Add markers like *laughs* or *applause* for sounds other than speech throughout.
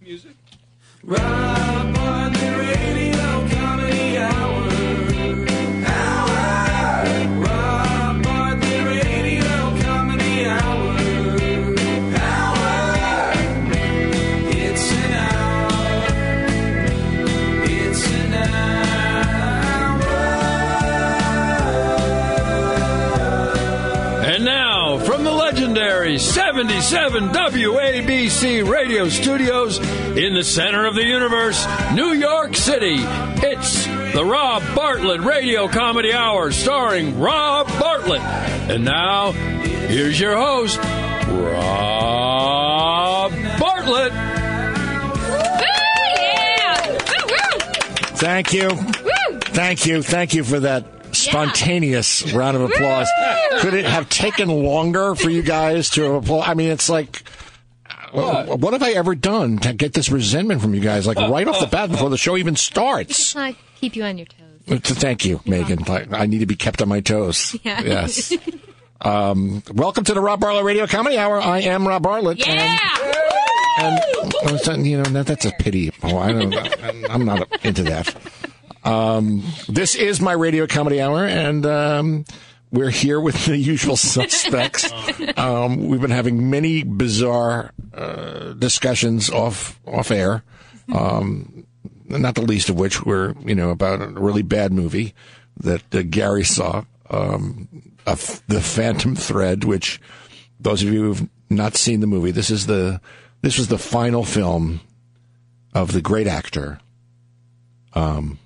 Music. And 77 WABC radio studios in the center of the universe, New York City, it's the Rob Bartlett Radio Comedy Hour starring Rob Bartlett. And now, here's your host, Rob Bartlett. Thank you. Thank you. Thank you for that spontaneous round of applause. Could it have taken longer for you guys to applaud? I mean, it's like, what? what have I ever done to get this resentment from you guys? Like right off the bat before the show even starts. Uh, keep you on your toes. Thank you, Megan. I, I need to be kept on my toes. Yeah. Yes. *laughs* Um, welcome to the Rob Bartlett Radio Comedy Hour. I am Rob Bartlett. And, and I was saying, you know, that, that's a pity. Oh, I don't, I'm not into that. Um, this is my radio comedy hour, and um, we're here with the usual suspects. *laughs* Um, we've been having many bizarre uh, discussions off off air. Um, not the least of which were, you know, about a really bad movie that uh, Gary saw, um, the Phantom Thread. Which those of you who've not seen the movie, this is the this was the final film of the great actor. Um,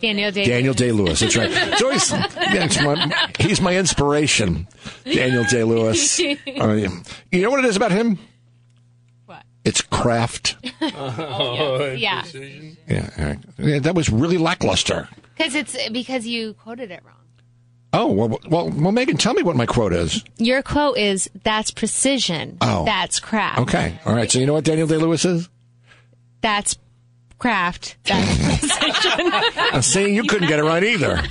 Daniel Day. Daniel Day Lewis. That's right. It's always, yeah, it's my, he's my inspiration. Daniel Day Lewis. *laughs* Uh, you know what it is about him? What? It's craft. *laughs* Oh, yeah. Oh, yeah, all right. yeah, that was really lackluster. Because it's because you quoted it wrong. Oh well, well, well, Megan, tell me what my quote is. Your quote is that's precision. Oh. That's craft. Okay, all right. So you know what Daniel Day Lewis is? That's craft. I'm *laughs* saying you couldn't get it right either.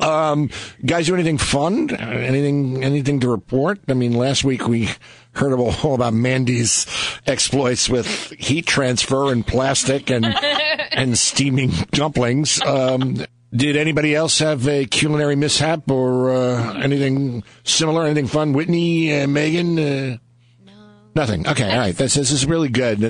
Um, guys, do anything fun? Anything, anything to report? I mean, last week we heard about, all about Mandy's exploits with heat transfer and plastic and *laughs* and steaming dumplings. Um, did anybody else have a culinary mishap or uh, anything similar? Anything fun? Whitney, uh, Megan. Uh, Nothing. Okay, all right. This, this is really good.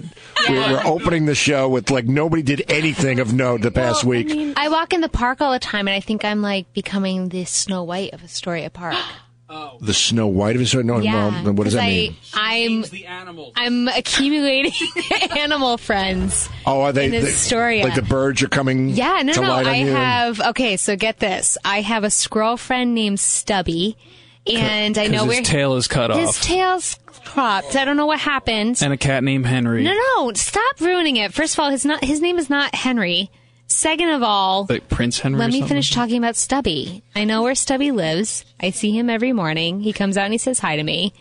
We're, we're opening the show with like nobody did anything of note the past week. I walk in the park all the time, and I think I'm like becoming the Snow White of Astoria Park. *gasps* Oh. The Snow White of his no, yeah. well, what does 'cause that I, mean? I'm the animals. I'm accumulating *laughs* animal friends. Oh, are they, in they- Astoria. like the birds are coming? Yeah, no, to no. light on I you? have okay. So get this. I have a squirrel friend named Stubby, and I know Because where his tail is cut off. his off. tail's cropped. I don't know what happened. and a cat named Henry. No, no, stop ruining it. First of all, his not his name is not Henry. Second of all, Like Prince Henry. let me finish talking about Stubby. I know where Stubby lives. I see him every morning. He comes out and he says hi to me.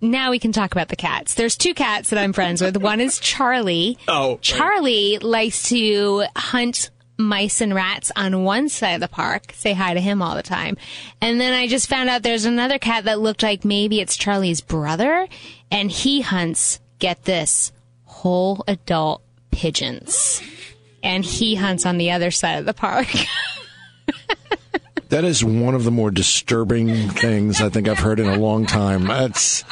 Now we can talk about the cats. There's two cats that I'm friends with. One is Charlie. Oh. Charlie likes to hunt mice and rats on one side of the park. Say hi to him all the time. And then I just found out there's another cat that looked like maybe it's Charlie's brother, and he hunts, get this, whole adult pigeons. And he hunts on the other side of the park. That is one of the more disturbing things I think I've heard in a long time. That's,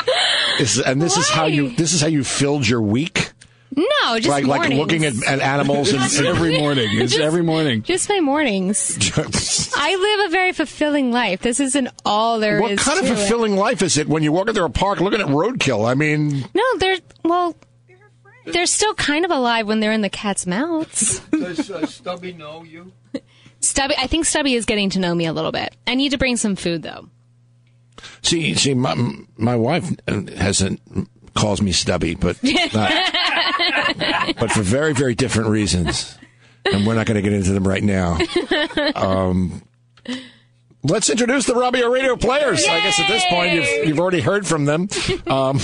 is, and this is how you this is how you filled your week, no, just like like looking at, at animals *laughs* and, and every morning. It's every morning. just my mornings. *laughs* I live a very fulfilling life. This isn't all there is. what kind of to it. fulfilling life is it when you walk into a park looking at roadkill? I mean, No, they're well. They're still kind of alive when they're in the cat's mouths. Does uh, Stubby know you? *laughs* Stubby, I think Stubby is getting to know me a little bit. I need to bring some food though. see, see, my my wife hasn't calls me stubby, but not, but for very very different reasons, and we're not going to get into them right now. Um, Let's introduce the Robbie Radio players. I guess at this point you've, you've already heard from them. Um,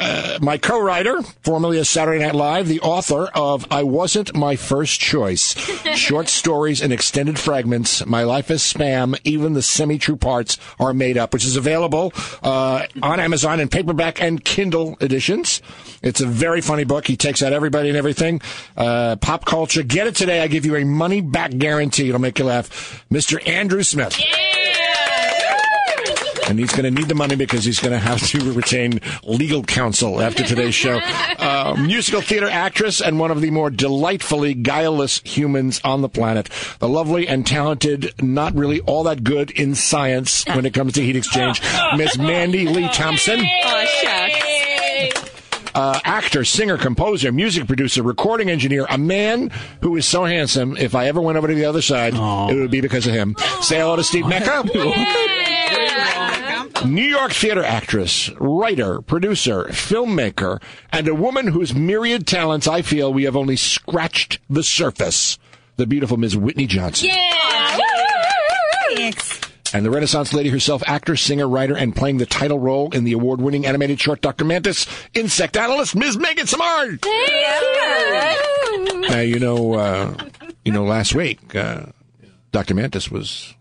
uh, my co-writer, formerly of Saturday Night Live, the author of "I Wasn't My First Choice," *laughs* short stories and extended fragments. My life is spam. Even the semi-true parts are made up, which is available uh, on Amazon in paperback and Kindle editions. It's a very funny book. He takes out everybody and everything. Uh, pop culture. Get it today. I give you a money back guarantee. It'll make you laugh. Mr. Andrew Smith. And he's going to need the money because he's going to have to retain legal counsel after today's show. *laughs* Uh, musical theater actress and one of the more delightfully guileless humans on the planet. The lovely and talented, not really all that good in science when it comes to heat exchange, *laughs* Miss Mandy Lee Thompson. Oh, shucks. Uh, actor, singer, composer, music producer, recording engineer, a man who is so handsome. If I ever went over to the other side, it would be because of him. Say hello to Steve Mecca. New York theater actress, writer, producer, filmmaker, and a woman whose myriad talents I feel we have only scratched the surface. The beautiful Ms. Whitney Johnson. Thanks. And the Renaissance lady herself, actor, singer, writer, and playing the title role in the award-winning animated short Dr. Mantis, insect analyst, Ms. Megan Samard. Now, you know, uh, you know, last week, uh, Dr. Mantis was,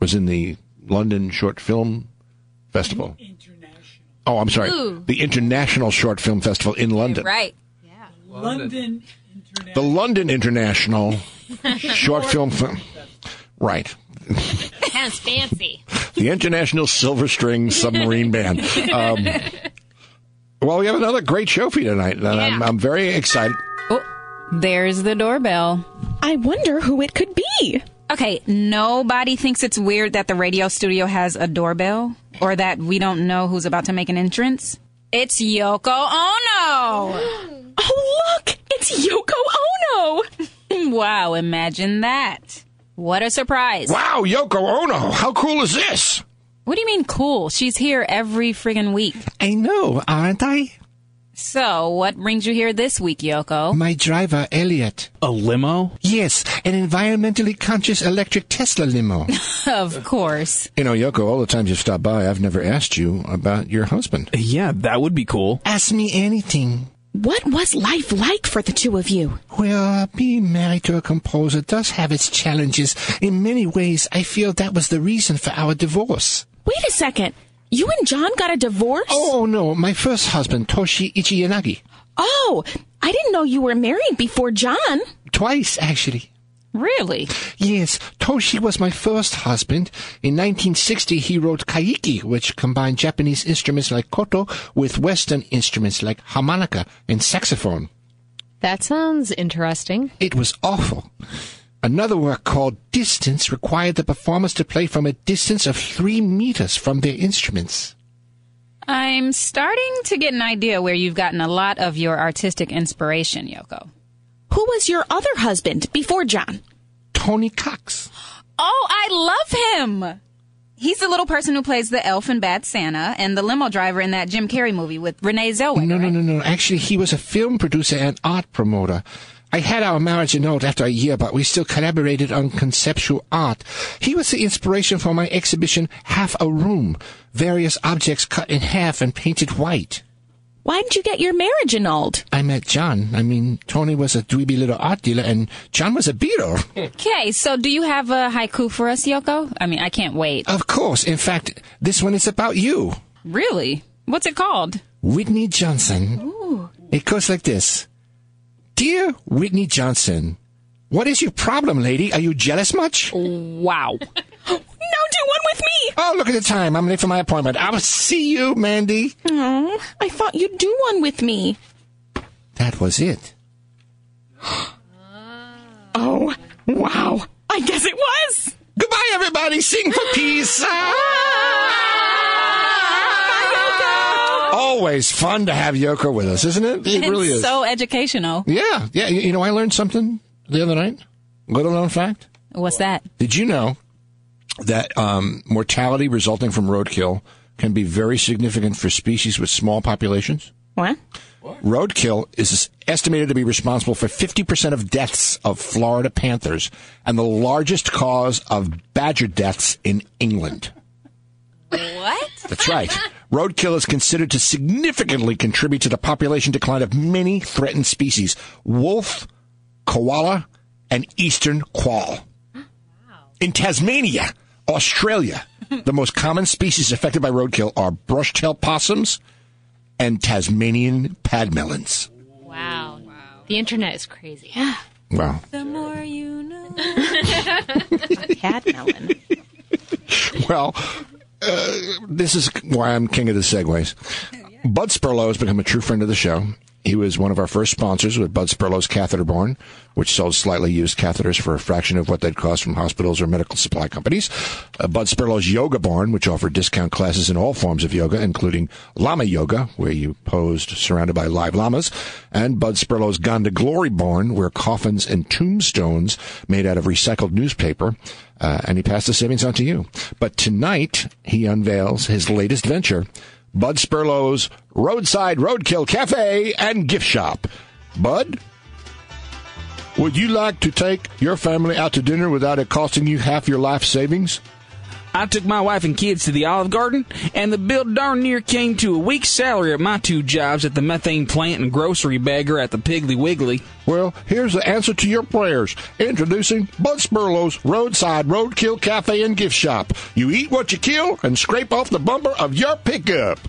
was in the London Short Film Festival. Oh, I'm sorry. Ooh. The International Short Film Festival in London. Right. Yeah. London The London International *laughs* Short Film Fe- Right. Sounds fancy. The International Silver String Submarine Band. Um, *laughs* well, we have another great show for you tonight, and I'm, I'm very excited. Oh, there's the doorbell. I wonder who it could be. Okay, nobody thinks it's weird that the radio studio has a doorbell or that we don't know who's about to make an entrance. It's Yoko Ono. *gasps* Oh, look! It's Yoko Ono! *laughs* wow, imagine that. What a surprise. Wow, Yoko Ono, how cool is this? What do you mean cool? She's here every friggin' week. I know, aren't I? So, what brings you here this week, Yoko? My driver, Elliot. A limo? Yes, an environmentally conscious electric Tesla limo. *laughs* Of course. You know, Yoko, all the times you've stopped by, I've never asked you about your husband. Yeah, that would be cool. Ask me anything. What was life like for the two of you? Well, being married to a composer does have its challenges. In many ways, I feel that was the reason for our divorce. Wait a second. You and John got a divorce? Oh, no, my first husband, Toshi Ichiyanagi. Oh, I didn't know you were married before John. Twice, actually. Really? Yes, Toshi was my first husband. In 1960, he wrote Kaiki, which combined Japanese instruments like koto with Western instruments like harmonica and saxophone. That sounds interesting. It was awful. Another work called Distance required the performers to play from a distance of three meters from their instruments. I'm starting to get an idea where you've gotten a lot of your artistic inspiration, Yoko. Who was your other husband before John? Tony Cox. Oh, I love him! He's the little person who plays the elf in Bad Santa and the limo driver in that Jim Carrey movie with Renee Zellweger. No, no, no, no. Actually, he was a film producer and art promoter. I had our marriage annulled after a year, but we still collaborated on conceptual art. He was the inspiration for my exhibition Half a Room, various objects cut in half and painted white. Why did you get your marriage annulled? I met John. I mean, Tony was a dweeby little art dealer, and John was a Beatle. *laughs* Okay, so do you have a haiku for us, Yoko? I mean, I can't wait. of course. In fact, this one is about you. Really? What's it called? Whitney Johnson. Ooh. It goes like this. Dear Whitney Johnson, what is your problem, lady? Are you jealous much? Wow. *laughs* Now do one with me! Oh, look at the time. I'm late for my appointment. I'll see you, Mandy. Oh, I thought you'd do one with me. That was it. *gasps* Oh, wow. I guess it was. Goodbye, everybody. Sing for peace. Ah! Always fun to have Yoko with us, isn't it? It really is. so educational. Yeah, yeah. You you know, I learned something the other night. Little known fact. What's that? Did you know that um, mortality resulting from roadkill can be very significant for species with small populations? What? Roadkill is estimated to be responsible for 50% of deaths of Florida panthers and the largest cause of badger deaths in England. What? That's right. *laughs* Roadkill is considered to significantly contribute to the population decline of many threatened species wolf, koala, and eastern quoll. *gasps* In Tasmania, Australia, *laughs* the most common species affected by roadkill are brush-tailed possums and Tasmanian padmelons. Wow. The internet is crazy. Wow. The more you know. *laughs* Cat melon. Well, this is why I'm king of the segues. Bud Sperlo has become a true friend of the show. He was one of our first sponsors with Bud Sperlo's Catheterborn, which sold slightly used catheters for a fraction of what they'd cost from hospitals or medical supply companies. Uh, Bud Sperlo's Yoga Barn, which offered discount classes in all forms of yoga, including Lama Yoga, where you posed surrounded by live llamas, and Bud Sperlo's Gonda Glory Barn, where coffins and tombstones made out of recycled newspaper uh, and he passed the savings on to you. But tonight, he unveils his latest venture, Bud Sperlo's Roadside Roadkill Cafe and Gift Shop. Bud, would you like to take your family out to dinner without it costing you half your life savings? I took my wife and kids to the Olive Garden, and the bill darn near came to a week's salary at my two jobs at the methane plant and grocery bagger at the Piggly Wiggly. Well, here's the answer to your prayers. Introducing Bud Sperlo's Roadside Roadkill Cafe and Gift Shop. You eat what you kill and scrape off the bumper of your pickup.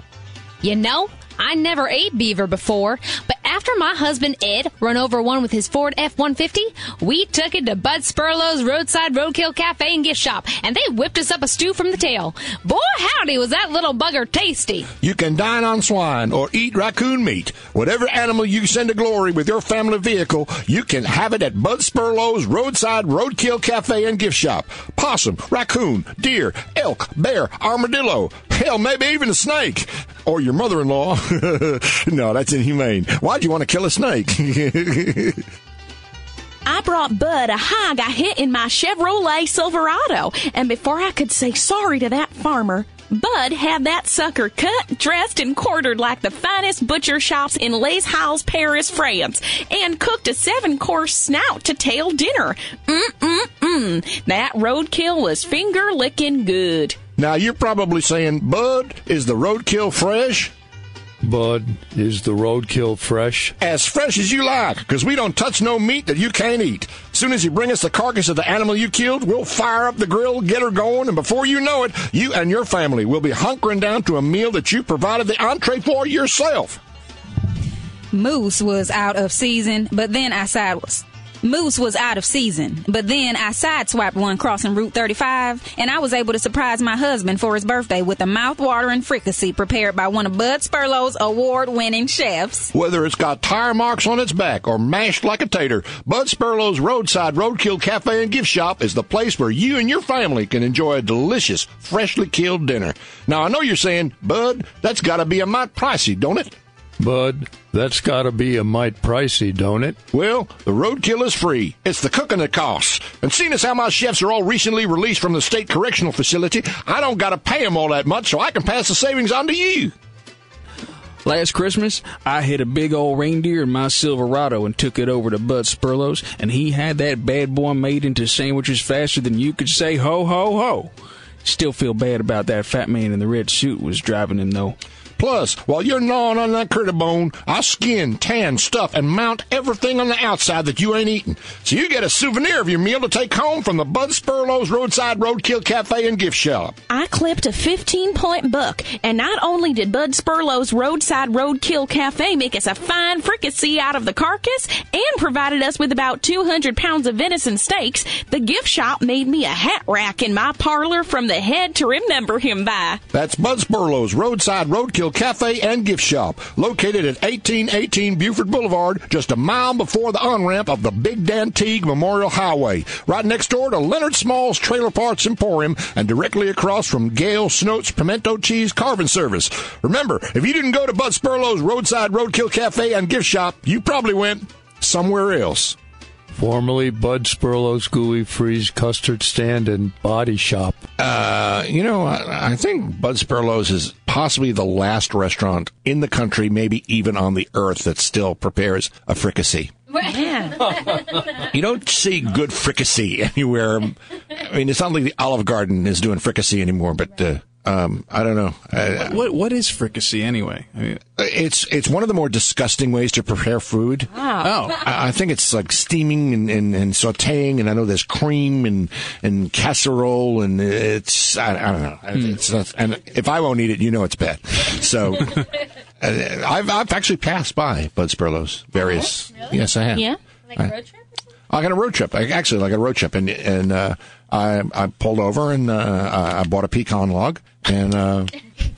You know, I never ate beaver before, but after my husband Ed run over one with his Ford F-150, we took it to Bud Sperlo's Roadside Roadkill Cafe and Gift Shop, and they whipped us up a stew from the tail. Boy, howdy, was that little bugger tasty! You can dine on swine or eat raccoon meat. Whatever animal you send to glory with your family vehicle, you can have it at Bud Sperlo's Roadside Roadkill Cafe and Gift Shop. Possum, raccoon, deer, elk, bear, armadillo, hell, maybe even a snake. Or your mother-in-law. *laughs* no, that's inhumane. Why'd you want to kill a snake? *laughs* I brought Bud a hog I hit in my Chevrolet Silverado, and before I could say sorry to that farmer, Bud had that sucker cut, dressed, and quartered like the finest butcher shops in Les Halles, Paris, France, and cooked a seven-course snout to tail dinner. Mm-mm-mm. That roadkill was finger-licking good. now, you're probably saying, Bud, is the roadkill fresh? Bud, is the roadkill fresh? As fresh as you like, because we don't touch no meat that you can't eat. Soon as you bring us the carcass of the animal you killed, we'll fire up the grill, get her going, and before you know it, you and your family will be hunkering down to a meal that you provided the entree for yourself. Moose was out of season, but then I side Moose was out of season, but then I sideswiped one crossing Route 35, and I was able to surprise my husband for his birthday with a mouth-watering fricassee prepared by one of Bud Sperlo's award-winning chefs. Whether it's got tire marks on its back or mashed like a tater, Bud Sperlo's Roadside Roadkill Cafe and Gift Shop is the place where you and your family can enjoy a delicious, freshly killed dinner. Now, I know you're saying, Bud, that's gotta be a mite pricey, don't it? Bud, that's gotta be a mite pricey, don't it? Well, the roadkill is free. It's the cooking that costs. And seeing as how my chefs are all recently released from the state correctional facility, I don't gotta pay them all that much, so I can pass the savings on to you. Last Christmas, I hit a big old reindeer in my Silverado and took it over to Bud Sperlo's, and he had that bad boy made into sandwiches faster than you could say ho ho ho. Still feel bad about that fat man in the red suit was driving him though. Plus, while you're gnawing on that critter bone, I skin, tan, stuff, and mount everything on the outside that you ain't eating. So you get a souvenir of your meal to take home from the Bud Sperlo's Roadside Roadkill Cafe and Gift Shop. I clipped a 15 point buck, and not only did Bud Sperlo's Roadside Roadkill Cafe make us a fine fricassee out of the carcass and provided us with about 200 pounds of venison steaks, the gift shop made me a hat rack in my parlor from the head to remember him by. That's Bud Sperlo's Roadside Roadkill Cafe and Gift Shop, located at 1818 Buford Boulevard, just a mile before the on-ramp of the Big Dantigue Memorial Highway, right next door to Leonard Small's Trailer Parts Emporium and directly across from Gail Snoat's Pimento Cheese Carving Service. Remember, if you didn't go to Bud Sperlo's Roadside Roadkill Cafe and Gift Shop, you probably went somewhere else. Formerly Bud Sperlo's Gooey Freeze Custard Stand and Body Shop. Uh, you know, I, I think Bud Sperlo's is possibly the last restaurant in the country, maybe even on the earth, that still prepares a fricassee. *laughs* You don't see good fricassee *laughs* anywhere. I mean, it's not like the Olive Garden is doing fricassee anymore, but uh, um, I don't know. Uh, What what is fricassee anyway? I mean, it's it's one of the more disgusting ways to prepare food. oh, I I think it's like steaming and, and, and sauteing, and I know there's cream and, and casserole, and it's I, I don't know. It's not, and if I won't eat it, you know it's bad. So *laughs* uh, I've I've actually passed by Bud Sperlo's various. Yes, I have. Yeah? Like a road trip? I got a road trip. I, actually, like a road trip, and and uh, I I pulled over and uh, I I bought a pecan log and uh,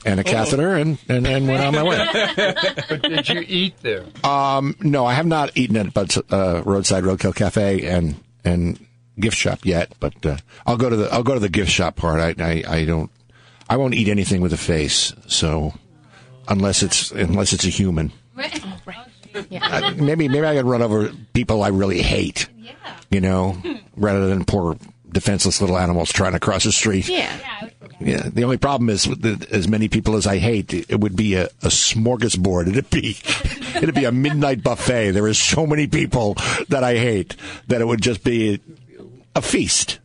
and a catheter and, and and went on my way. *laughs* But did you eat there? Um, no, I have not eaten at Bud's uh, Roadside Roadkill Cafe and and gift shop yet, but uh, I'll go to the I'll go to the gift shop part. I, I I don't I won't eat anything with a face. So unless it's unless it's a human, I, maybe maybe I could run over people I really hate. Yeah. You know, rather than poor defenseless little animals trying to cross the street. Yeah. Yeah, the only problem is with the, as many people as I hate, it would be a, a smorgasbord. It'd be, *laughs* it'd be a midnight buffet. There is so many people that I hate that it would just be a feast.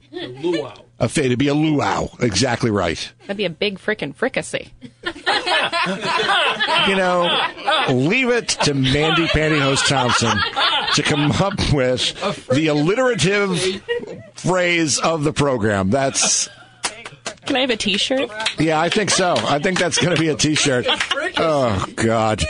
A fe- it'd be a luau. Exactly right. That'd be a big frickin' fricassee. *laughs* You know, leave it to Mandy Pantyhose Thompson to come up with the alliterative phrase of the program. That's Can I have a t-shirt? Yeah, I think so. I think that's going to be a T-shirt. Oh God,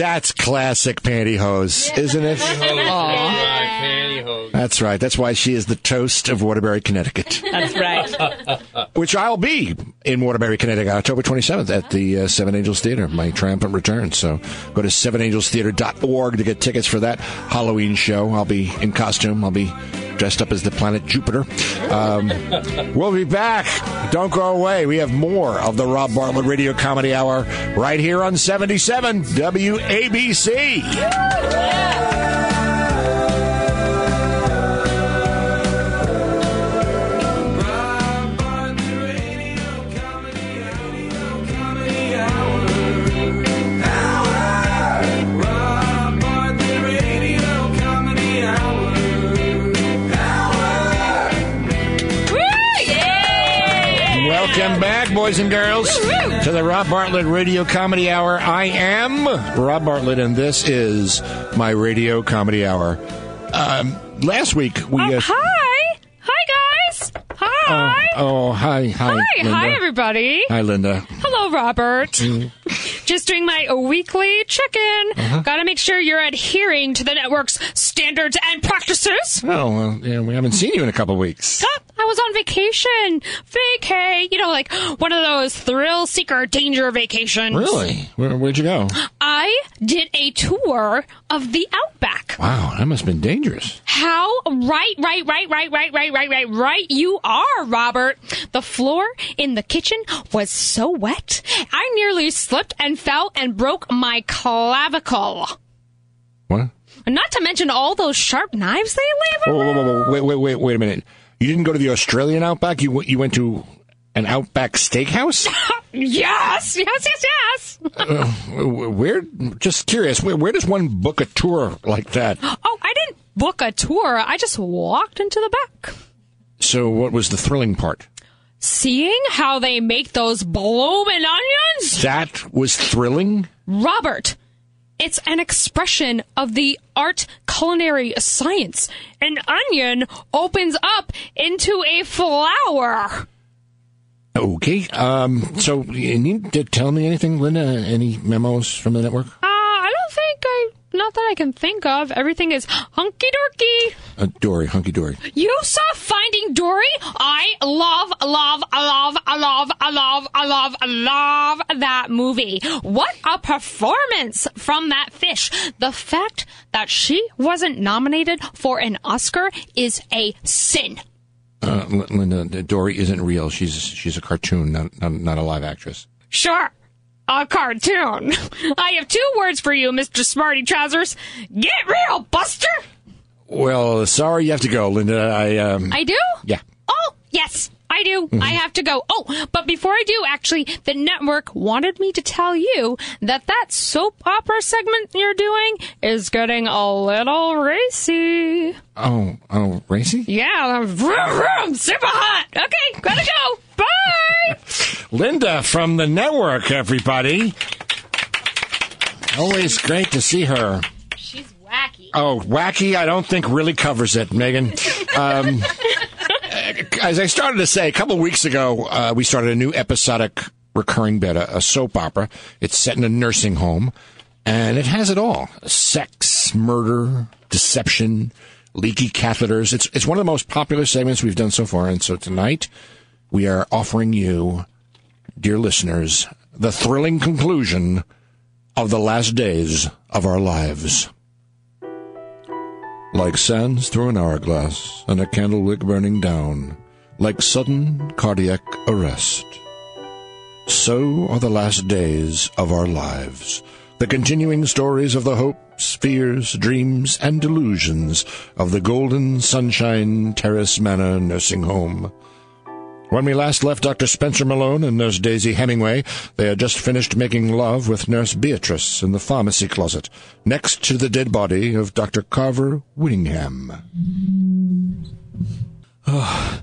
that's classic pantyhose, isn't it? *laughs* That's right. That's why she is the toast of Waterbury, Connecticut, That's right. *laughs* which I'll be in Waterbury, Connecticut, October 27th at the uh, Seven Angels Theater, my triumphant return. So go to sevenangelstheater.org to get tickets for that Halloween show. I'll be in costume. I'll be dressed up as the planet Jupiter. Um, *laughs* we'll be back. Don't go away. We have more of the Rob Bartlett Radio Comedy Hour right here on 77 ABC. Yeah. Welcome back, boys and girls, to the Rob Bartlett Radio Comedy Hour. I am Rob Bartlett, and this is my Radio Comedy Hour. Um, last week we. Oh, uh, hi. Hi, guys. Hi. oh, hi, hi, hi. Linda. Hi, everybody. Hi, Linda. Hello, Robert. Just doing my weekly check-in. Uh-huh. Gotta make sure you're adhering to the network's standards and practices. Oh, well, yeah, we haven't seen you in a couple weeks. Ah, I was on vacation. Vacay. You know, like one of those thrill seeker danger vacations. Really? Where, where'd you go? I did a tour of the Outback. Wow, that must have been dangerous. How right, right, right, right, right, right, right, right, right you are, Robert. The floor in the kitchen was so wet, I nearly slipped and fell and broke my clavicle. What? Not to mention all those sharp knives they leave. Whoa, whoa, whoa, whoa, wait, wait, wait, wait a minute. You didn't go to the Australian Outback. You went- you went to an Outback Steakhouse. *laughs* Yes, yes, yes, yes. Uh, We're Just curious. Where, where does one book a tour like that? Oh, I didn't book a tour. I just walked into the back. So, what was the thrilling part? Seeing how they make those bloomin' onions? That was thrilling. Robert, it's an expression of the art culinary science. An onion opens up into a flower. Okay. Um. So, you need to tell me anything, Linda? Any memos from the network? Uh, I don't think I, not that I can think of. Everything is hunky dorky. Uh, Dory, hunky dory. You saw Finding Dory? I love, love, love, love, love, love, love that movie. What a performance from that fish. The fact that she wasn't nominated for an Oscar is a sin. Uh, Linda, Dory isn't real. She's she's a cartoon, not not, not a live actress. Sure. A cartoon. *laughs* I have two words for you, Mr. Smarty Trousers. Get real, Buster! Well, sorry you have to go, Linda. I um. I do? Yeah. Oh, yes. I do. Mm-hmm. I have to go. Oh, but before I do, actually, the network wanted me to tell you that that soap opera segment you're doing is getting a little racy. Oh, oh, racy. Yeah, vroom, vroom, super hot. Okay, gotta go. Bye. *laughs* Linda from the network, everybody. Always great to see her. She's wacky. Oh, wacky, I don't think really covers it, Megan. *laughs* Um, as I started to say, a couple of weeks ago, uh, we started a new episodic recurring bit, a, a soap opera. It's set in a nursing home, and it has it all sex, murder, deception, leaky catheters. It's, it's one of the most popular segments we've done so far, and so tonight we are offering you, dear listeners, the thrilling conclusion of the last days of our lives. Like sands through an hourglass and a candle wick burning down, like sudden cardiac arrest. So are the last days of our lives, the continuing stories of the hopes, fears, dreams, and delusions of the Golden Sunshine Terrace Manor nursing home. When we last left Dr. Spencer Malone and Nurse Daisy Hemingway, they had just finished making love with Nurse Beatrice in the pharmacy closet, next to the dead body of Dr. Carver Whittingham. Oh,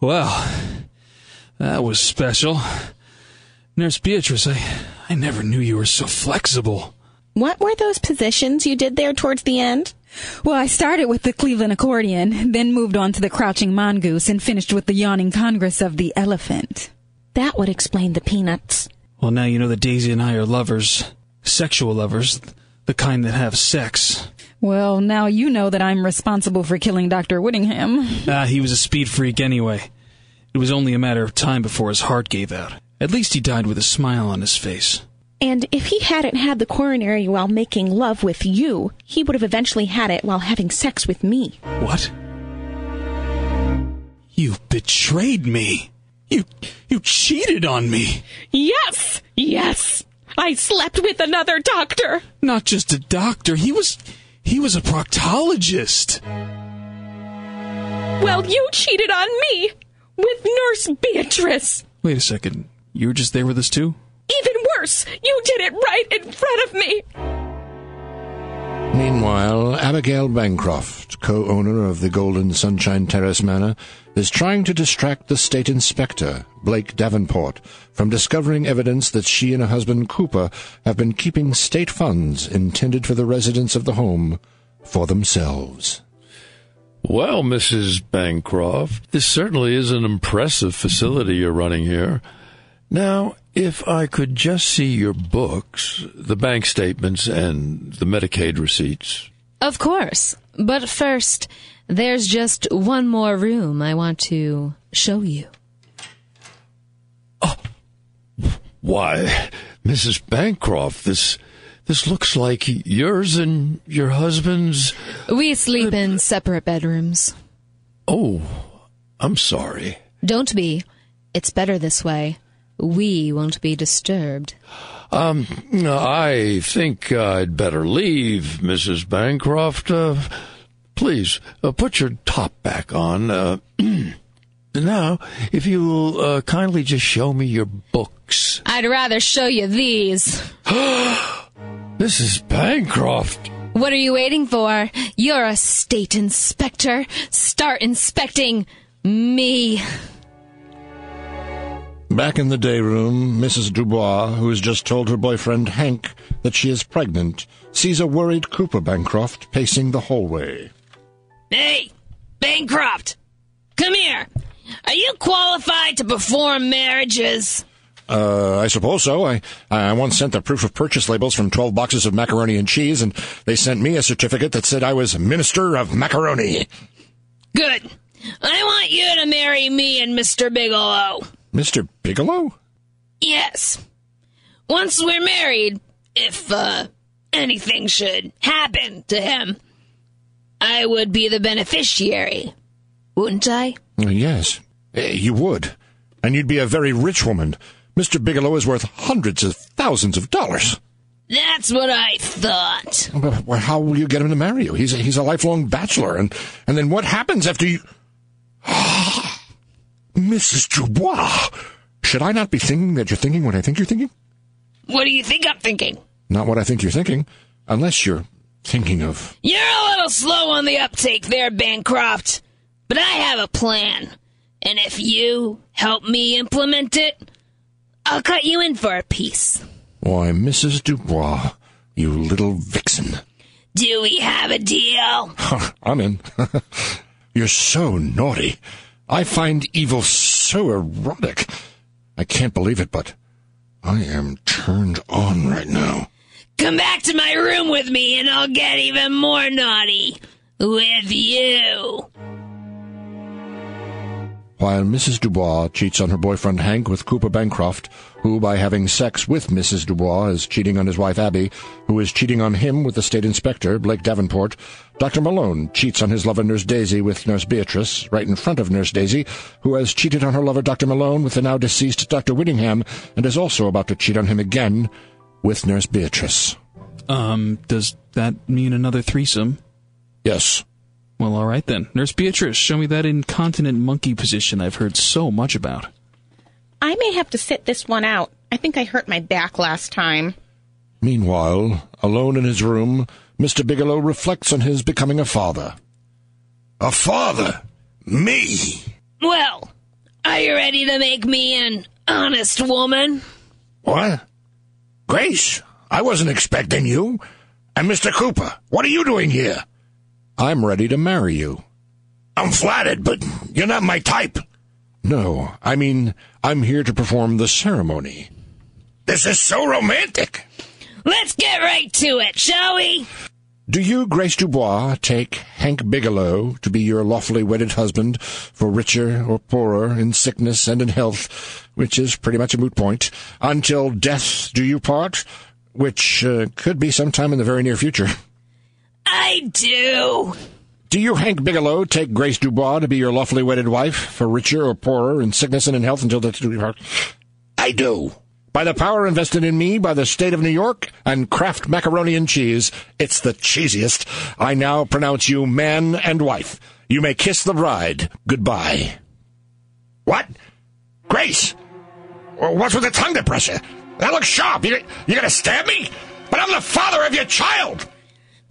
well, that was special. Nurse Beatrice, I, I never knew you were so flexible. What were those positions you did there towards the end? Well, I started with the Cleveland accordion, then moved on to the crouching mongoose, and finished with the yawning congress of the elephant. That would explain the peanuts. Well, now you know that Daisy and I are lovers. Sexual lovers. The kind that have sex. Well, now you know that I'm responsible for killing Dr. Whittingham. Ah, he was a speed freak anyway. It was only a matter of time before his heart gave out. At least he died with a smile on his face. And if he hadn't had the coronary while making love with you, he would have eventually had it while having sex with me. What? You betrayed me. You you cheated on me. Yes! Yes! I slept with another doctor! Not just a doctor. He was he was a proctologist. Well, you cheated on me! With Nurse Beatrice! Wait a second. You were just there with us too? Even worse! You did it right in front of me! Meanwhile, Abigail Bancroft, co-owner of the Golden Sunshine Terrace Manor, is trying to distract the state inspector, Blake Davenport, from discovering evidence that she and her husband Cooper have been keeping state funds intended for the residents of the home for themselves. Well, Mrs. Bancroft, this certainly is an impressive facility you're running here. Now, if I could just see your books, the bank statements, and the Medicaid receipts. Of course. But first, there's just one more room I want to show you. Oh. Why, Mrs. Bancroft, this this looks like yours and your husband's. We sleep in separate bedrooms. Oh, I'm sorry. Don't be. It's better this way. We won't be disturbed. Um, I think I'd better leave, Mrs. Bancroft. Uh, please, uh, put your top back on. Uh, *clears throat* now, if you'll uh, kindly just show me your books. I'd rather show you these. *gasps* Mrs. Bancroft. What are you waiting for? You're a state inspector. Start inspecting me. Back in the day room, Mrs. Dubois, who has just told her boyfriend Hank that she is pregnant, sees a worried Cooper Bancroft pacing the hallway. Hey, Bancroft, come here. Are you qualified to perform marriages? Uh, I suppose so. I, I once sent the proof of purchase labels from 12 boxes of macaroni and cheese, and they sent me a certificate that said I was Minister of Macaroni. Good. I want you to marry me and Mr. Bigelow. Mr. Bigelow? Yes. Once we're married, if, uh, anything should happen to him, I would be the beneficiary. Wouldn't I? Uh, yes, uh, you would. And you'd be a very rich woman. Mr. Bigelow is worth hundreds of thousands of dollars. That's what I thought. But well, how will you get him to marry you? He's a, he's a lifelong bachelor, and and then what happens after you? *sighs* Mrs. Dubois, should I not be thinking that you're thinking what I think you're thinking? What do you think I'm thinking? Not what I think you're thinking, unless you're thinking of. You're a little slow on the uptake there, Bancroft. But I have a plan. And if you help me implement it, I'll cut you in for a piece. Why, Mrs. Dubois, you little vixen. Do we have a deal? *laughs* I'm in. *laughs* you're so naughty. I find evil so erotic. I can't believe it, but I am turned on right now. Come back to my room with me and I'll get even more naughty. With you. While Mrs. Dubois cheats on her boyfriend Hank with Cooper Bancroft, who, by having sex with Mrs. Dubois, is cheating on his wife Abby, who is cheating on him with the state inspector, Blake Davenport, Dr. Malone cheats on his lover Nurse Daisy with Nurse Beatrice, right in front of Nurse Daisy, who has cheated on her lover Dr. Malone with the now deceased Dr. Whittingham, and is also about to cheat on him again with Nurse Beatrice. Um, does that mean another threesome? Yes. Well, all right then. Nurse Beatrice, show me that incontinent monkey position I've heard so much about. I may have to sit this one out. I think I hurt my back last time. Meanwhile, alone in his room, Mr. Bigelow reflects on his becoming a father. A father? Me? Well, are you ready to make me an honest woman? What? Grace, I wasn't expecting you. And Mr. Cooper, what are you doing here? I'm ready to marry you. I'm flattered, but you're not my type. No, I mean, I'm here to perform the ceremony. This is so romantic. Let's get right to it, shall we? Do you, Grace Dubois, take Hank Bigelow to be your lawfully wedded husband for richer or poorer, in sickness and in health, which is pretty much a moot point, until death do you part, which uh, could be sometime in the very near future? *laughs* I do. Do you, Hank Bigelow, take Grace Dubois to be your lawfully wedded wife for richer or poorer, in sickness and in health until death do you part? I do. By the power invested in me by the state of New York and Kraft Macaroni and Cheese, it's the cheesiest. I now pronounce you man and wife. You may kiss the bride. Goodbye. What? Grace? What's with the tongue depressor? That looks sharp. You, you gonna stab me? But I'm the father of your child.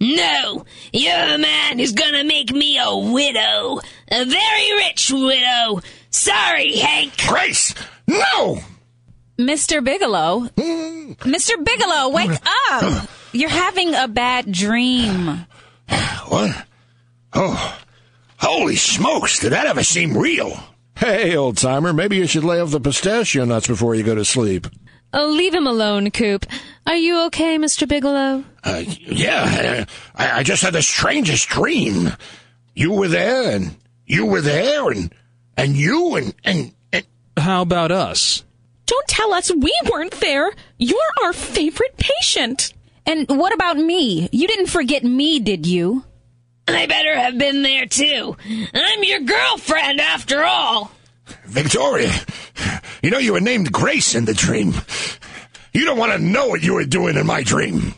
No, you're the man who's gonna make me a widow. A very rich widow. Sorry, Hank. Grace! No! Mr. Bigelow. Mm. Mr. Bigelow, wake up! You're having a bad dream. *sighs* What? Oh, holy smokes, did that ever seem real? Hey, old timer, maybe you should lay off the pistachio nuts before you go to sleep. Oh, leave him alone, Coop. Are you okay, Mr. Bigelow? Uh, yeah, I, I just had the strangest dream. You were there, and you were there, and and you, and and, and How about us? Don't tell us we weren't there. You're our favorite patient. And what about me? You didn't forget me, did you? I better have been there too. I'm your girlfriend after all. Victoria, you know you were named Grace in the dream. You don't want to know what you were doing in my dream.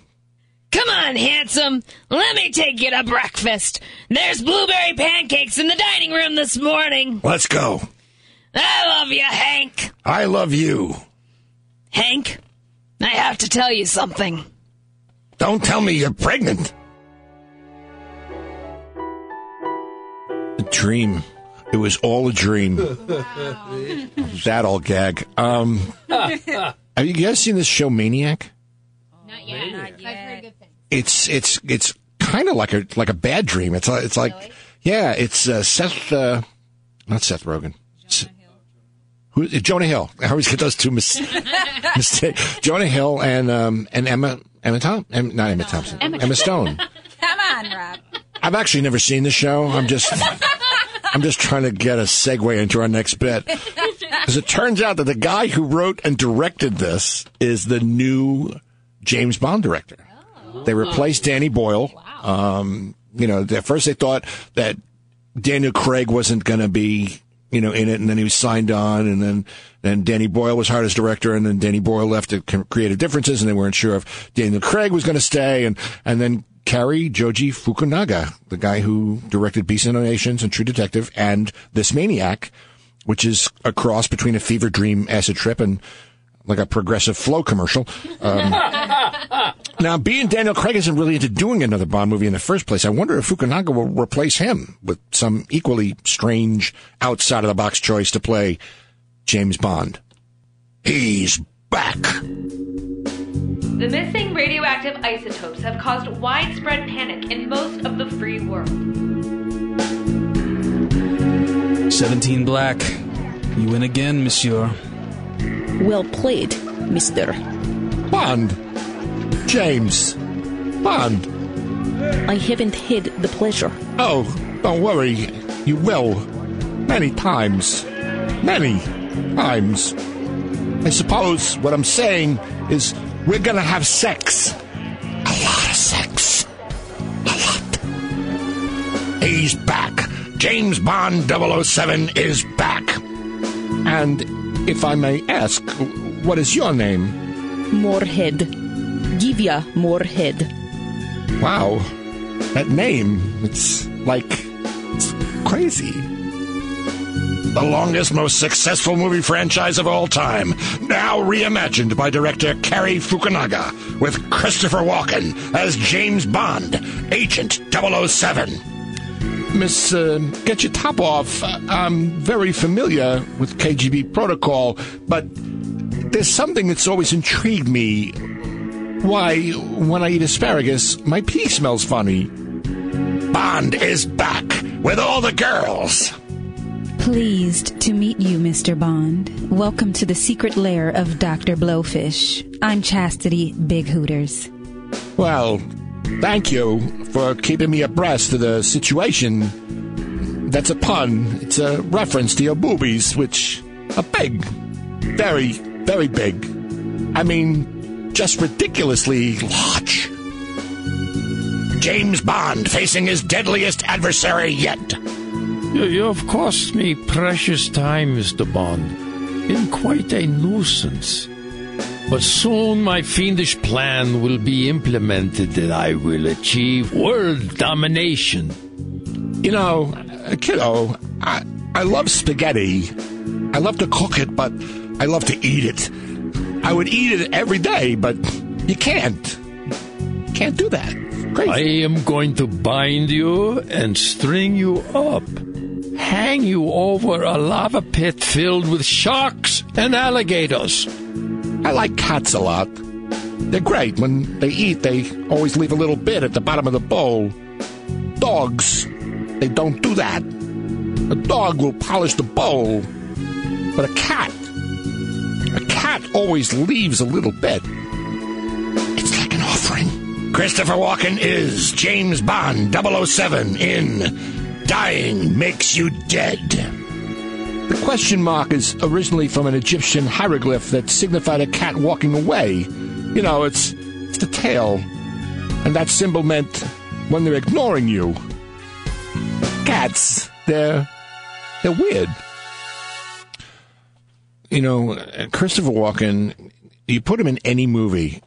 Come on, handsome. Let me take you to breakfast. There's blueberry pancakes in the dining room this morning. Let's go. I love you, Hank. I love you. Hank, I have to tell you something. Don't tell me you're pregnant. A dream. It was all a dream. that all gag. Um, *laughs* have you guys seen this show Maniac? Not yet. Not yet. I've heard good things. It's it's it's kind of like a like a bad dream. It's uh, it's like yeah, it's uh, Seth, uh, not Seth Rogen. S- Who, Jonah Hill. I always get those two mis- *laughs* mistakes. Jonah Hill and um, and Emma Emma Tom em, not Emma Thompson Emma Stone. *laughs* Come on, Rob. I've actually never seen the show. I'm just I'm just trying to get a segue into our next bit. Because *laughs* it turns out that the guy who wrote and directed this is the new James Bond director. They replaced Danny Boyle. Um, you know, at first they thought that Daniel Craig wasn't going to be you know, in it, and then he was signed on, and then then Danny Boyle was hired as director, and then Danny Boyle left at Creative Differences, and they weren't sure if Daniel Craig was going to stay, and and then Cary Joji Fukunaga, the guy who directed Beast and Nations and True Detective, and This Maniac, which is a cross between a fever dream acid trip and like a progressive Flo commercial. Um, *laughs* now, being Daniel Craig isn't really into doing another Bond movie in the first place, I wonder if Fukunaga will replace him with some equally strange, outside of the box choice to play James Bond. He's back. The missing radioactive isotopes have caused widespread panic in most of the free world. 17 black. You win again, monsieur. Well played, mister. Bond. James. Bond. I haven't had the pleasure. Oh, don't worry. You will. Many times. Many times. I suppose what I'm saying is we're gonna have sex. A lot of sex. A lot. He's back. James Bond 007 is back. And if I may ask, what is your name? Moorhead. Give ya Moorhead. Wow. That name, it's like, it's crazy. The longest, most successful movie franchise of all time. Now reimagined by director Cary Fukunaga with Christopher Walken as James Bond, Agent 007. Miss, uh, get your top off. I'm very familiar with KGB protocol, but there's something that's always intrigued me. Why, when I eat asparagus, my pee smells funny. Bond is back with all the girls. Pleased to meet you, Mr. Bond. Welcome to the secret lair of Dr. Blowfish. I'm Chastity Big Hooters. Well, thank you for keeping me abreast of the situation. That's a pun. It's a reference to your boobies, which are big. Very, very big. I mean, just ridiculously large. James Bond facing his deadliest adversary yet. You, you have cost me precious time, Mr. Bond. Been quite a nuisance. But soon my fiendish plan will be implemented and I will achieve world domination. You know, uh, kiddo, I, I love spaghetti. I love to cook it, but I love to eat it. I would eat it every day, but you can't. Can't do that. Crazy. I am going to bind you and string you up. Hang you over a lava pit filled with sharks and alligators. I like cats a lot. They're great. When they eat, they always leave a little bit at the bottom of the bowl. Dogs, they don't do that. A dog will polish the bowl, but a cat, a cat always leaves a little bit. It's like an offering. Christopher Walken is James Bond 007 in Dying Makes You Dead. The question mark is originally from an Egyptian hieroglyph that signified a cat walking away. You know, it's, it's the tail. And that symbol meant when they're ignoring you. Cats, they're, they're weird. You know, Christopher Walken, you put him in any movie,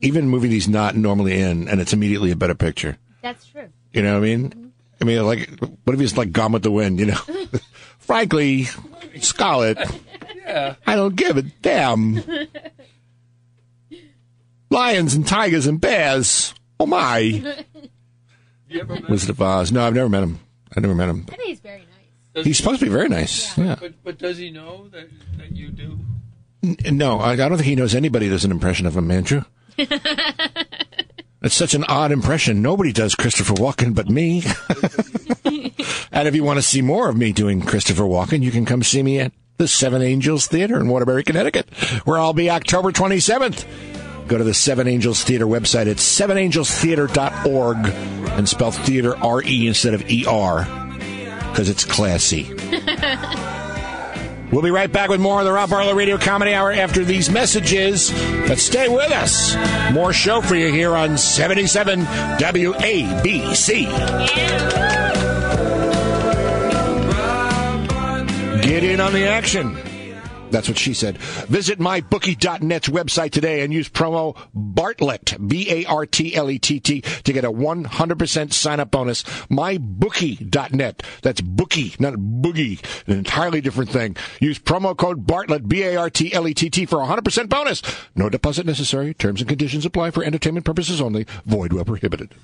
even a movie he's not normally in, and it's immediately a better picture. That's true. You know what I mean? I mean, like, what if he's like Gone with the Wind, you know? *laughs* Frankly, Scarlett, Yeah. I don't give a damn. Lions and tigers and bears. Oh my. *laughs* Wizard of Oz. No, I've never met him. I've never met him. I think he's very nice. He's supposed to be very nice. Yeah. But, but does he know that, that you do? N- No, I, I don't think he knows anybody does an impression of him, Andrew. *laughs* It's such an odd impression. Nobody does Christopher Walken but me. *laughs* and if you want to see more of me doing Christopher Walken, you can come see me at the Seven Angels Theater in Waterbury, Connecticut, where I'll be October 27th. Go to the Seven Angels Theater website at sevenangelstheater.org and spell theater R-E instead of E-R because it's classy. *laughs* We'll be right back with more of the Rob Bartlett Radio Comedy Hour after these messages. But stay with us. More show for you here on 77 WABC. Get in on the action. That's what she said. Visit mybookie.net's website today and use promo Bartlett, B-A-R-T-L-E-T-T, to get a 100% sign up bonus. Mybookie.net. That's bookie, not boogie. An entirely different thing. Use promo code Bartlett, B-A-R-T-L-E-T-T for a 100% bonus. No deposit necessary. Terms and conditions apply for entertainment purposes only. Void where prohibited.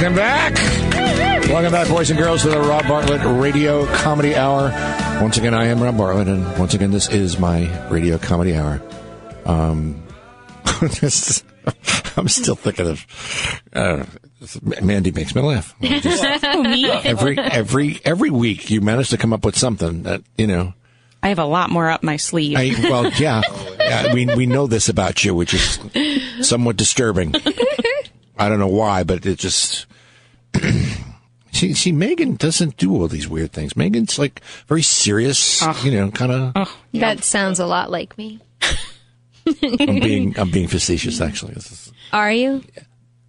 Welcome back. Welcome back, boys and girls, to the Rob Bartlett Radio Comedy Hour. Once again, I am Rob Bartlett, and once again, this is my Radio Comedy Hour. Um, *laughs* this- I'm still thinking of. Uh, Mandy makes me laugh. *laughs* Just- every every every week, you manage to come up with something that you know. I have a lot more up my sleeve. I, well, yeah, yeah, we we know this about you, which is somewhat disturbing. *laughs* I don't know why, but it just. *clears throat* See, see, Megan doesn't do all these weird things. Megan's like very serious, you know, kind of. That sounds a lot like me. *laughs* I'm being, *laughs* I'm being facetious, actually. Is- Are you?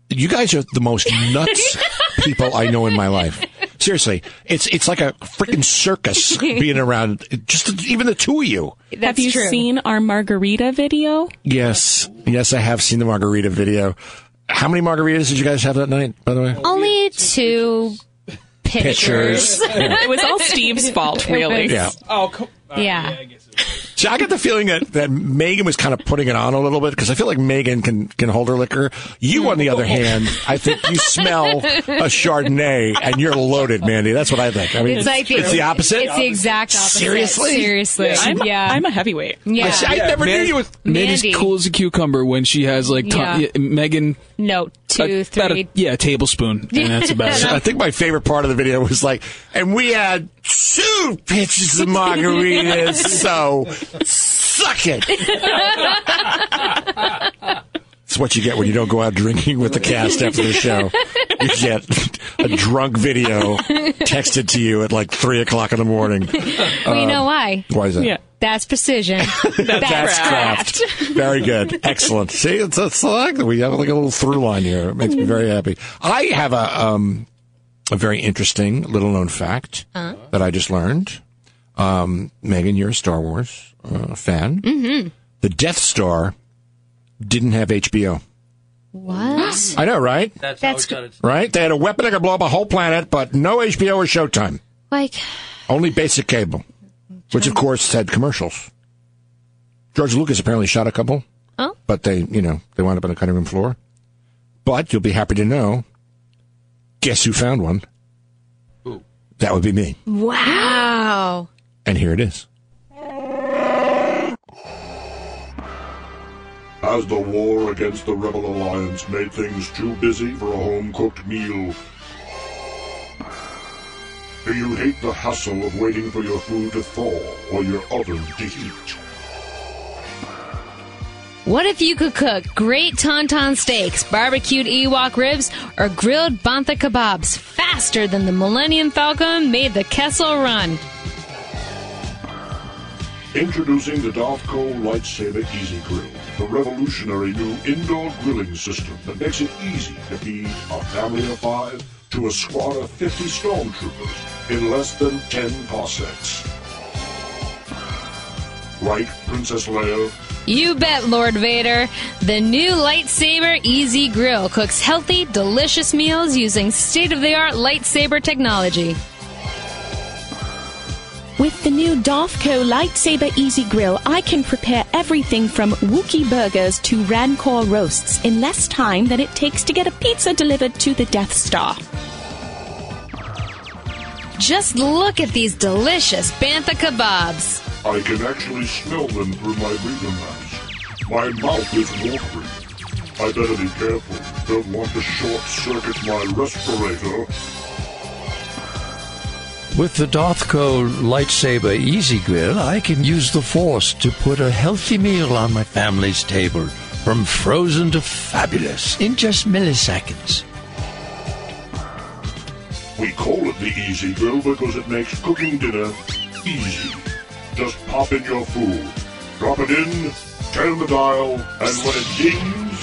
you guys are the most *laughs* nuts people I know in my life. Seriously, it's it's like a freaking circus being around. Just even the two of you. Have you seen our margarita video? Yes, yes, I have seen the margarita video. How many margaritas did you guys have that night? By the way, Only two pictures. Pictures. *laughs* It was all Steve's fault, really. Yeah. Oh, cool. yeah. See, I got the feeling that, that Megan was kind of putting it on a little bit because I feel like Megan can, can hold her liquor. You, on the other mm. hand, I think you smell a Chardonnay and you're loaded, Mandy. That's what I think. I mean, It's like the, it's the opposite. It's the exact opposite. Seriously? Seriously. I'm, yeah. I'm a heavyweight. yeah. I, see, I never knew you was. Mandy's Mandy. cool as a cucumber when she has like ton- Yeah. yeah, Megan. no, two, a- about three. a, yeah, a tablespoon, and that's about *laughs* it. I think my favorite part of the video was like, and we had two pitchers of margaritas, *laughs* so suck it. It's what you get when you don't go out drinking with the cast after the show. You get a drunk video texted to you at like three o'clock in the morning. well, you know why? Why is that? Yeah. That's precision. That's, That's craft. Very good. Excellent. See, it's, it's like. We have like a little through line here. It makes me very happy. I have a um, a very interesting little known fact that I just learned. Um, Megan, you're a Star Wars uh, fan. Mm-hmm. The Death Star didn't have HBO. What? *gasps* I know, right? That's, That's how Right? They had a weapon that could blow up a whole planet, but no HBO or Showtime. Like, Only basic cable, which of course had commercials. George Lucas apparently shot a couple. Oh. But they, you know, they wound up on the cutting room floor. But you'll be happy to know, guess who found one? Who? That would be me. wow. And here it is. As the war against the Rebel Alliance made things too busy for a home cooked meal. Do you hate the hassle of waiting for your food to thaw or your oven to heat? What if you could cook great tauntaun steaks, barbecued Ewok ribs, or grilled bantha kebabs faster than the Millennium Falcon made the Kessel Run? Introducing the Dovco Lightsaber Easy Grill, the revolutionary new indoor grilling system that makes it easy to feed a family of five to a squad of 50 stormtroopers in less than 10 parsecs. Right, Princess Leia? You bet, Lord Vader. The new Lightsaber Easy Grill cooks healthy, delicious meals using state of the art lightsaber technology. With the new Dovco Lightsaber Easy Grill, I can prepare everything from Wookiee burgers to Rancor roasts in less time than it takes to get a pizza delivered to the Death Star. Just look at these delicious bantha kebabs. I can actually smell them through my breathing mask. My mouth is watering. I better be careful. Don't want to short circuit my respirator. With the Dothco Lightsaber Easy Grill, I can use the Force to put a healthy meal on my family's table, from frozen to fabulous, in just milliseconds. We call it the Easy Grill because it makes cooking dinner easy. Just pop in your food. Drop it in, turn the dial, and when it dings,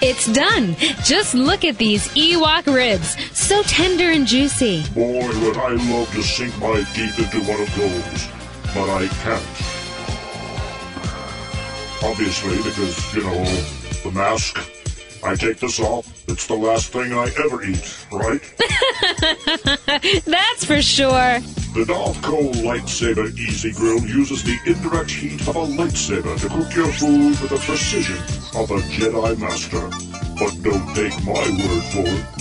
It's done. Just look at these Ewok ribs. So tender and juicy. boy, would I love to sink my teeth into one of those. But I can't. Obviously, because, you know, the mask. I take this off, it's the last thing I ever eat, right? *laughs* That's for sure. The Dovco Lightsaber Easy Grill uses the indirect heat of a lightsaber to cook your food with the precision of a Jedi Master. But don't take my word for it.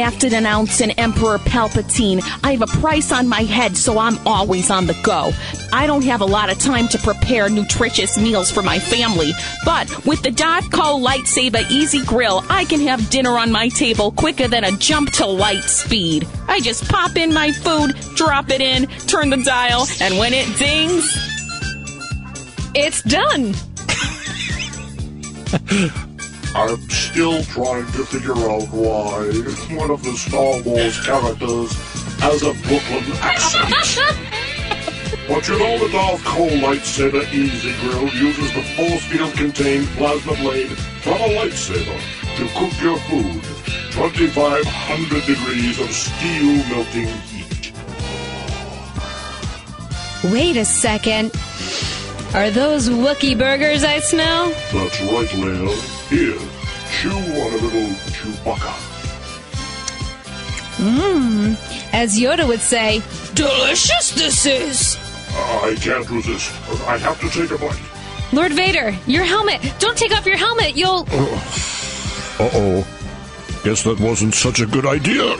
After announcing Emperor Palpatine, I have a price on my head, so I'm always on the go. I don't have a lot of time to prepare nutritious meals for my family, but with the Dotco Lightsaber Easy Grill, I can have dinner on my table quicker than a jump to light speed. I just pop in my food, drop it in, turn the dial, and when it dings, it's done. *laughs* I'm still trying to figure out why one of the Star Wars characters has a Brooklyn accent. *laughs* But you know the Dovco Lightsaber Easy Grill uses the force field contained plasma blade from a lightsaber to cook your food. 2500 degrees of steel melting heat. Wait a second. Are those Wookie burgers I smell? That's right, Leia. Here, chew on a little Chewbacca. Mmm. As Yoda would say, delicious this is. I can't resist. I have to take a bite. Lord Vader, your helmet. Don't take off your helmet. You'll. Uh oh. Guess that wasn't such a good idea.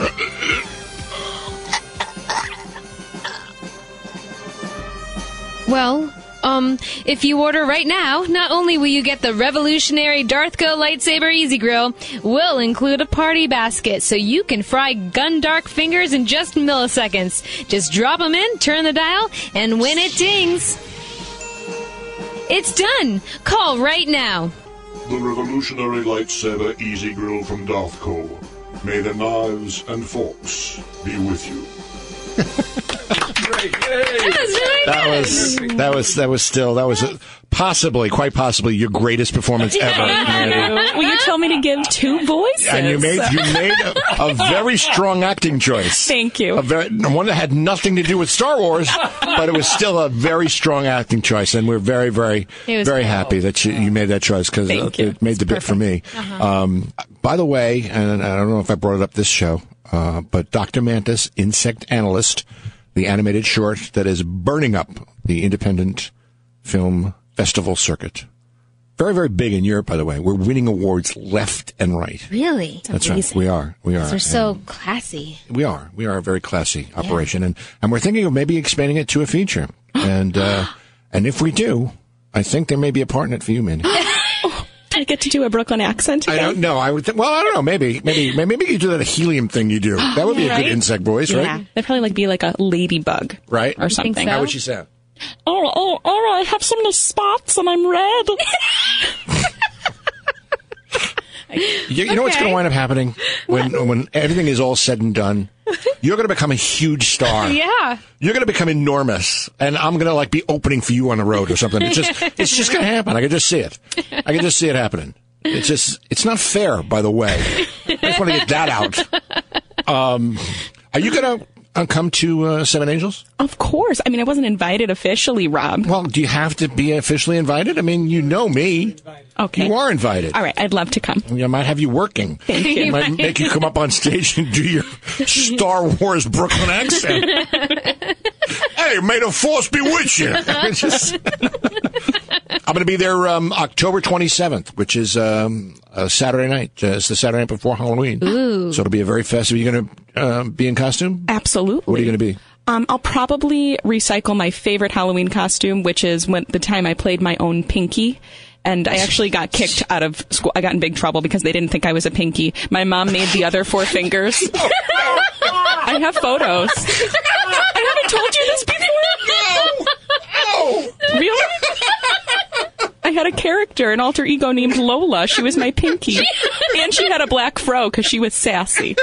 Well, um, if you order right now, not only will you get the revolutionary Darthco lightsaber easy grill, we'll include a party basket so you can fry gun dark fingers in just milliseconds. Just drop them in, turn the dial, and when it dings, it's done. Call right now. The revolutionary lightsaber easy grill from Darthco. May the knives and forks be with you. That was that was that was still that was uh, possibly quite possibly your greatest performance ever. Will you tell me to give two voices? And you made you made a, a very strong acting choice. Thank you. A very one that had nothing to do with Star Wars, but it was still a very strong acting choice, and we're very very very great. happy that you, you made that choice because Thank you. it made the bit for me. Uh-huh. Um, by the way, and I don't know if I brought it up this show, uh, but Dr. Mantis, insect analyst, the animated short that is burning up the independent film festival circuit. Very, very big in Europe, by the way. We're winning awards left and right. Really? That's right. We are. We are. We're so classy. We are. We are a very classy operation, and and we're thinking of maybe expanding it to a feature. *gasps* And uh, and if we do, I think there may be a part in it for you, Mindy. *gasps* *laughs* I *laughs* get to do a Brooklyn accent I don't know. I would. Th- well, I don't know. Maybe, maybe, maybe you do that helium thing you do. *gasps* That would be a good insect voice, right? Yeah, right? that'd probably like be like a ladybug, Right? or something. How would she sound? Oh, oh, oh! I have so many spots and I'm red. *laughs* *laughs* You, you know what's going to wind up happening when when everything is all said and done? You're going to become a huge star. *laughs* Yeah. You're going to become enormous, and I'm going to like be opening for you on the road or something. It's just, *laughs* it's just going to happen. I can just see it. I can just see it happening. It's just, it's not fair, by the way. I just want to get that out. *laughs* Um, are you going to come to uh, Seven Angels? Of course. I mean, I wasn't invited officially, Rob. Well, do you have to be officially invited? I mean, you know me. Okay. You are invited. All right, I'd love to come. I might have you working. Thank you. Might make you come up on stage and do your Star Wars Brooklyn accent. *laughs* hey, may the force be with you. Just- *laughs* I'm going to be there um, October 27th, which is um, a Saturday night. Uh, it's the Saturday night before Halloween. Ooh. So it'll be a very festive. You're going to uh, be in costume? Absolutely. What are you going to be? Um, I'll probably recycle my favorite Halloween costume, which is when the time I played my own Pinky. And I actually got kicked out of school. I got in big trouble because they didn't think I was a Pinky. My mom made the other four fingers. *laughs* I have photos. I haven't told you this before. Really? I had a character, an alter ego named Lola. She was my Pinky. And she had a black fro because she was sassy.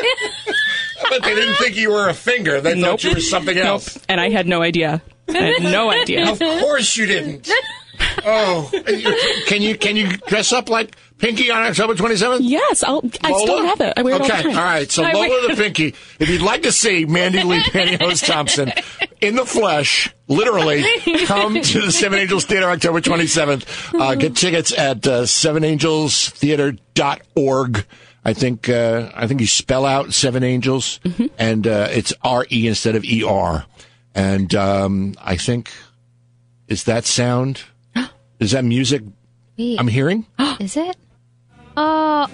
But they didn't think you were a finger. They Nope. thought you were something Nope. else. And I had no idea. I had no *laughs* idea. Of course you didn't. Oh, can you can you dress up like Pinky on October 27th? Yes, I'll, I Lola? still have it. I wear it all okay, all right. So I Lola the Pinky, if you'd like to see Mandy Lee Pantyhose Thompson in the flesh, literally, *laughs* come to the Seven Angels Theater October 27th. Uh, *laughs* get tickets at uh, sevenangelstheater.org. I think uh, I think you spell out Seven Angels, Mm-hmm. and uh, it's R E instead of E R. And um, I think is that sound? *gasps* Is that music Wait. I'm hearing? *gasps* Is it? Oh.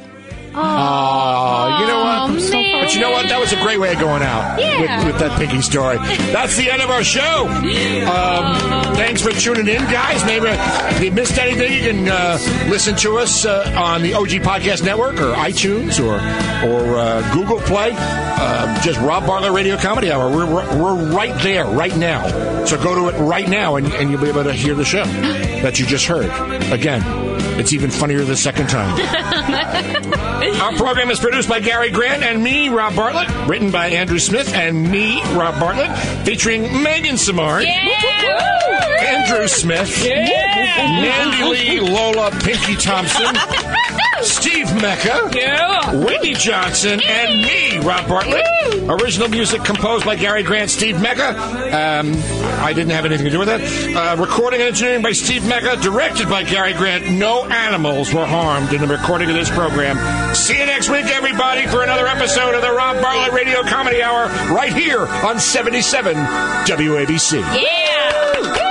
Oh, you know what? Oh, man. But you know what? That was a great way of going out Yeah. with, with that Pinky story. That's the end of our show. Um, thanks for tuning in, guys. Maybe if you missed anything, you can uh, listen to us uh, on the OG Podcast Network or iTunes or or uh, Google Play. Uh, just Rob Bartlett Radio Comedy Hour. We're, we're, we're right there, right now. So go to it right now, and, and you'll be able to hear the show that you just heard. Again, it's even funnier the second time. *laughs* Our program is produced by Gary Grant and me, Rob Bartlett. Written by Andrew Smith and me, Rob Bartlett. Featuring Megan Samard. Andrew Smith. Mandy Lee, Lola Pinky Thompson. *laughs* Steve Mecca. Whitney Johnson. And me, Rob Bartlett. Original music composed by Gary Grant, Steve Mecca. Um, I didn't have anything to do with that. Uh, recording and engineering by Steve Mecca. Directed by Gary Grant. No animals were harmed in the recording of this program. See you next week, everybody, for another episode of the Rob Bartlett Radio Comedy Hour right here on 77 WABC. Yeah.